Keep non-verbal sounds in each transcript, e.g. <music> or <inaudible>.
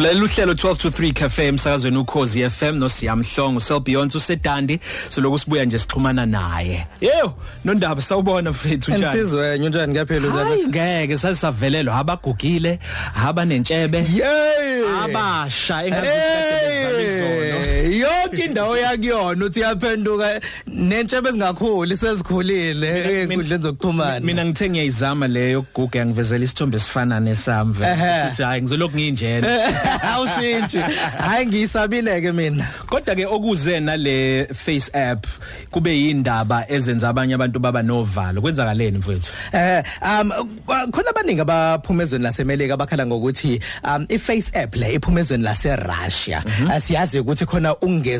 ulalela uhlelo 12 to 3 cafe emsakazweni ukhozi FM noSiyamhlongo Selbeyond usedandi. Siloku sibuya nje sixhumana naye. Yebo nondaba sawubona mfethu njani? Insizwe njani? Kaphela hayi njani ngeke sasisavelelwa abagugile aba nentshebe Yey abasha engazuthi yonke indawo yakuyona uthi uyaphenduka nentshebe ezingakhuli sezikhulile enkundleni zokuxhumana. mina ngithe ngiyayizama leyo yokuguga ngivezela isithombe esifana nesami Ehhe. futhi hayi ngizolokhu ngiyinjena. <laughs> Awushintshi. Hayi ngiyisabile ke mina. Kodwa ke okuze nale face app kube yindaba ezenza abanye abantu baba novalo kwenzakaleni mfowethu? Eh um khona abaningi abaphumezweni lasemelika abakhala ngokuthi um iface app le iphumezweni lase Russia asiyazi ukuthi khona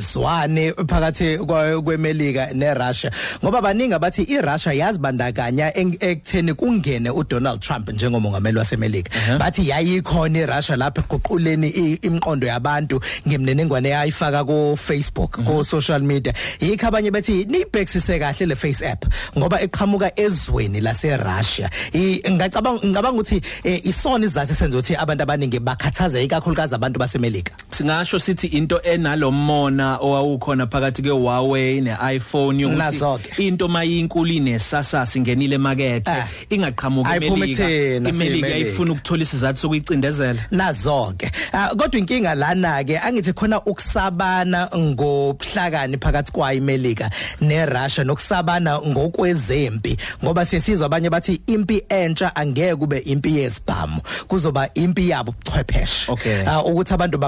ungezwane phakathi kwa- kwemelika neRussia. Ngoba baningi abathi iRussia yazibandakanya en- ekutheni kungene uDonald Trump njengomongameli wasemelika. Bathi yayikhona iRussia lapha ekuquleni i- imiqondo yabantu ngemnenengwane yayifaka ku Facebook ku social media. Yikho abanye bathi nibhekisise kahle le face app ngoba eqhamuka ezweni lase Russia I- ngicabanga ngicabanga ukuthi eh, isona izathu senza ukuthi abantu abaningi bakhathaze ikakhulukazi abantu basemelika. Singasho sithi into enalomona owawukhona phakathi ke Huawei neIphone Nazo yokuthi ke. into mayinkulu inesasasa ingenile emakethe Ah. ingaqhamuka Ayiphume emelika kuthina imelika siyimelika. yayifuna ukuthola isizathu sokuyicindezela nazo ke Ah, kodwa inkinga lana ke angithi khona ukusabana ngobuhlakani phakathi kwa imelika neRussia nokusabana ngokwezempi ngoba siyasizwa abanye bathi impi entsha angeke kube impi yesibhamu kuzoba impi yabo ubuchwepheshe Okay. Ah, ukuthi abantu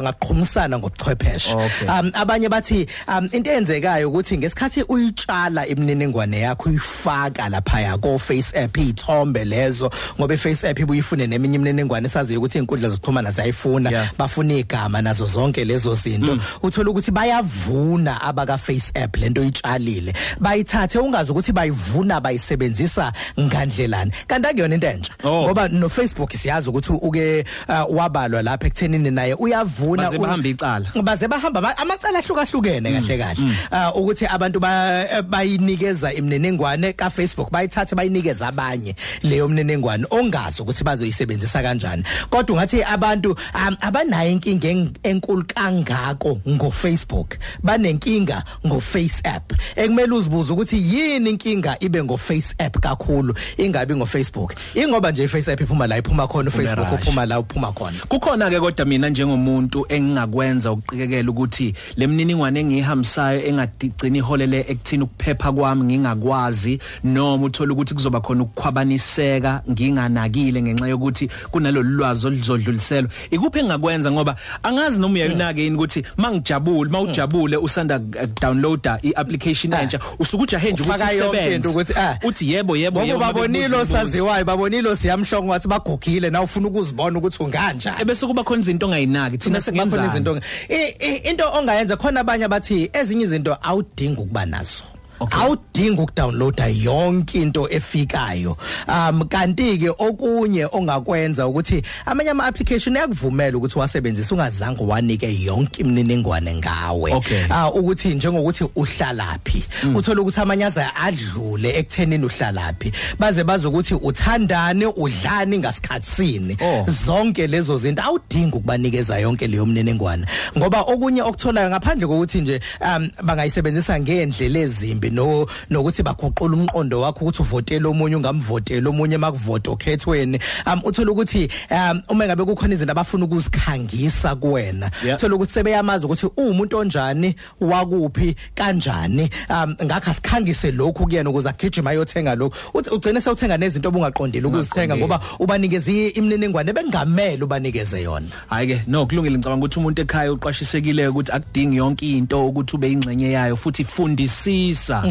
bangaqhumisana ngobuchwepheshe. Okay. um abanye bathi um into eyenzekayo ukuthi ngesikhathi uyitshala imininingwane yakho uyifaka lapha ya ko face app ithombe lezo ngoba iface app ibuyifune neminye imininingwane saziyo ukuthi inkundla zokuxhumana zayifuna Yeah. bafuna igama nazo zonke lezo zinto. Uthola ukuthi bayavuna abaka face app lento oyitshalile bayithathe ungazi ukuthi bayivuna bayisebenzisa ngandlelani. Kanti akuyona into entsha. Oh. ngoba no Facebook siyazi ukuthi uke uh, wabalwa lapha ekuthenini naye uyavuna Baze u- bahamba icala. baze bahamba ba- amacala ahlukahlukene kahle kahle. Ah, ukuthi abantu ba- bayinikeza imininingwane ka Facebook bayithathe bayinikeza abanye leyo mininingwane ongazi ukuthi bazoyisebenzisa kanjani. Kodwa ungathi abantu abanayo inkinga en- enkulu kangako ngo Facebook banenkinga ngo Face app. Ekumele uzibuze ukuthi yini inkinga ibe ngo Face app kakhulu ingabi ngo Facebook ingoba nje iFace app iphuma la iphuma khona uFacebook uphuma la uphuma khona. Kukhona ke kodwa mina njengomuntu engingakwenza ukuqikekela ukuthi lemniningwane engihamsayo engadigcina iholele ekuthini ukuphepha kwami ngingakwazi noma uthola ukuthi kuzoba khona ukukhwabaniseka nginganakile ngenxa yokuthi kunalolu lwazi oluzodluliselwa ikuphi engingakwenza ngoba angazi noma uyayinaka yini ukuthi mangijabule mawujabule usanda uh, downloada iapplication Ah. entsha usuke ujahe nje ukuthi Ufaka yonke into ukuthi, ah. uthi yebo yebo Ngoba yebo babonile ngabe buzi, buzi. osaziwayo babonile osiyamhlongo wathi bagugile na ufuna ukuzibona ukuthi unganjani ebese kuba khona izinto ongayinaki thina Bese bakhona singenzani izinto I- i- into ongayenza khona abanye abathi ezinye izinto awudingi ukuba nazo Okay. Awudingi ukudownloada yonke into efikayo. Um kanti ke okunye ongakwenza ukuthi amanye ama application yakuvumela ukuthi wasebenzise ungazange wanike yonke imininingwane ngawe. Okay. ah ukuthi njengokuthi uhlalaphi. Uthola ukuthi amanyaza adlule ekuthenini uhlalaphi. Baze bazokuthi uthandane udlani ngasikhatsini Oh. zonke lezo zinto. Awudingi ukubanikeza yonke leyo mniningwane ngoba okunye okutholayo ngaphandle kokuthi nje um bangayisebenzisa ngendlela ezimbi no nokuthi baguqula umqondo wakho ukuthi uvotele omunye ungamvoteli omunye makuvota okhethweni um uthola ukuthi um uma ngabe kukhona izinto abafuna ukuzikhangisa kuwena Yeah. uthola ukuthi sebeyamazi ukuthi umuntu onjani wakuphi kanjani. Um ngakho asikhangise lokhu kuyena ukuze agijima ayothenga lokhu. Uthi ugcine sewuthenga nezinto obungaqondile ukuzithenga ngoba ubanikeze imininingwane bengamele ubanikeze yona. Hayi ke no kulungile ngicabanga ukuthi umuntu ekhaya uqwashisekile ukuthi akudingi yonke into ukuthi ube ingxenye yayo futhi fundisisa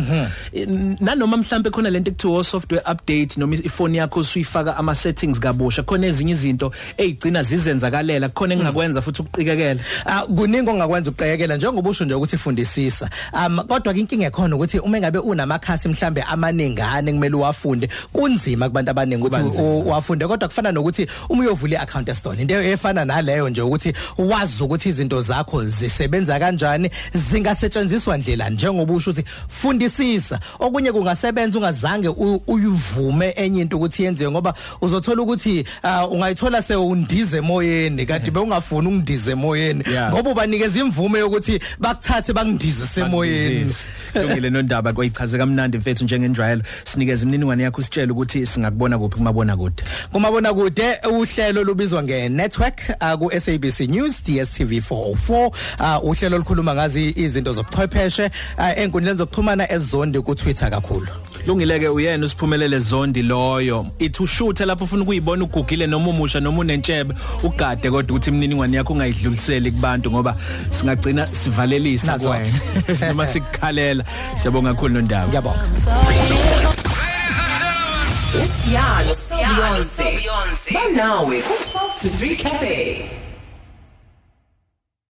N- nanoma mhlambe khona lento ekuthiwa software update noma ifoni yakho usuyifaka ama settings kabusha khona ezinye izinto ezigcina zizenzakalela khona engakwenza futhi ukuqikekela. Ah kuningi ongakwenza ukuqhekela njengoba usho nje ukuthi ifundisisa um kodwa ke inkinga ekhona ukuthi uma ngabe unamakhasi mhlambe amaningane kumele uwafunde kunzima kubantu abaningi ukuthi Kubanzima. u- uwafunde. Kodwa kufana nokuthi uma uyovula iaccount estore into efana naleyo nje ukuthi wazi ukuthi izinto zakho zisebenza kanjani zingasetshenziswa ndlela njengoba usho ukuthi fundisisa okunye kungasebenza ungazange uyivume enye into ukuthi yenziwe ngoba uzothola ukuthi uh, ungayithola sewundize emoyeni kanti bewungafuni ungidize emoyeni. Ngoba ubanikeza imvume yokuthi bakuthathe bangidizise emoyeni. Bandizise. Lungile nondaba kwayichaze kamnandi mfethu njengenjwayelo sinikeza imininingwane yakho sitshela ukuthi singakubona kuphi kumabona kude kumabona kude uhlelo lubizwa nge-network uh, ku-sabc news dstv 404 uh, uhlelo olukhuluma ngazi izinto zobuchwepheshe enkundleni zokuxhumana ezondi kutwitter kakhulu. Lungileke uyena usiphumelele zondi loyo. Ithi ushuthe lapho ufuna ukuyibona ugugile noma umusha noma unentshebe ugade kodwa ukuthi imininingwane yakho ungayidluliseli kubantu ngoba singagcina sivalelisa Nazo. kuwena <laughs> noma sikukhalela. Siyabonga kakhulu nondaba ngiyabonga. Usiyalo Beyonce. Banawe ku 12 to 3 cafe.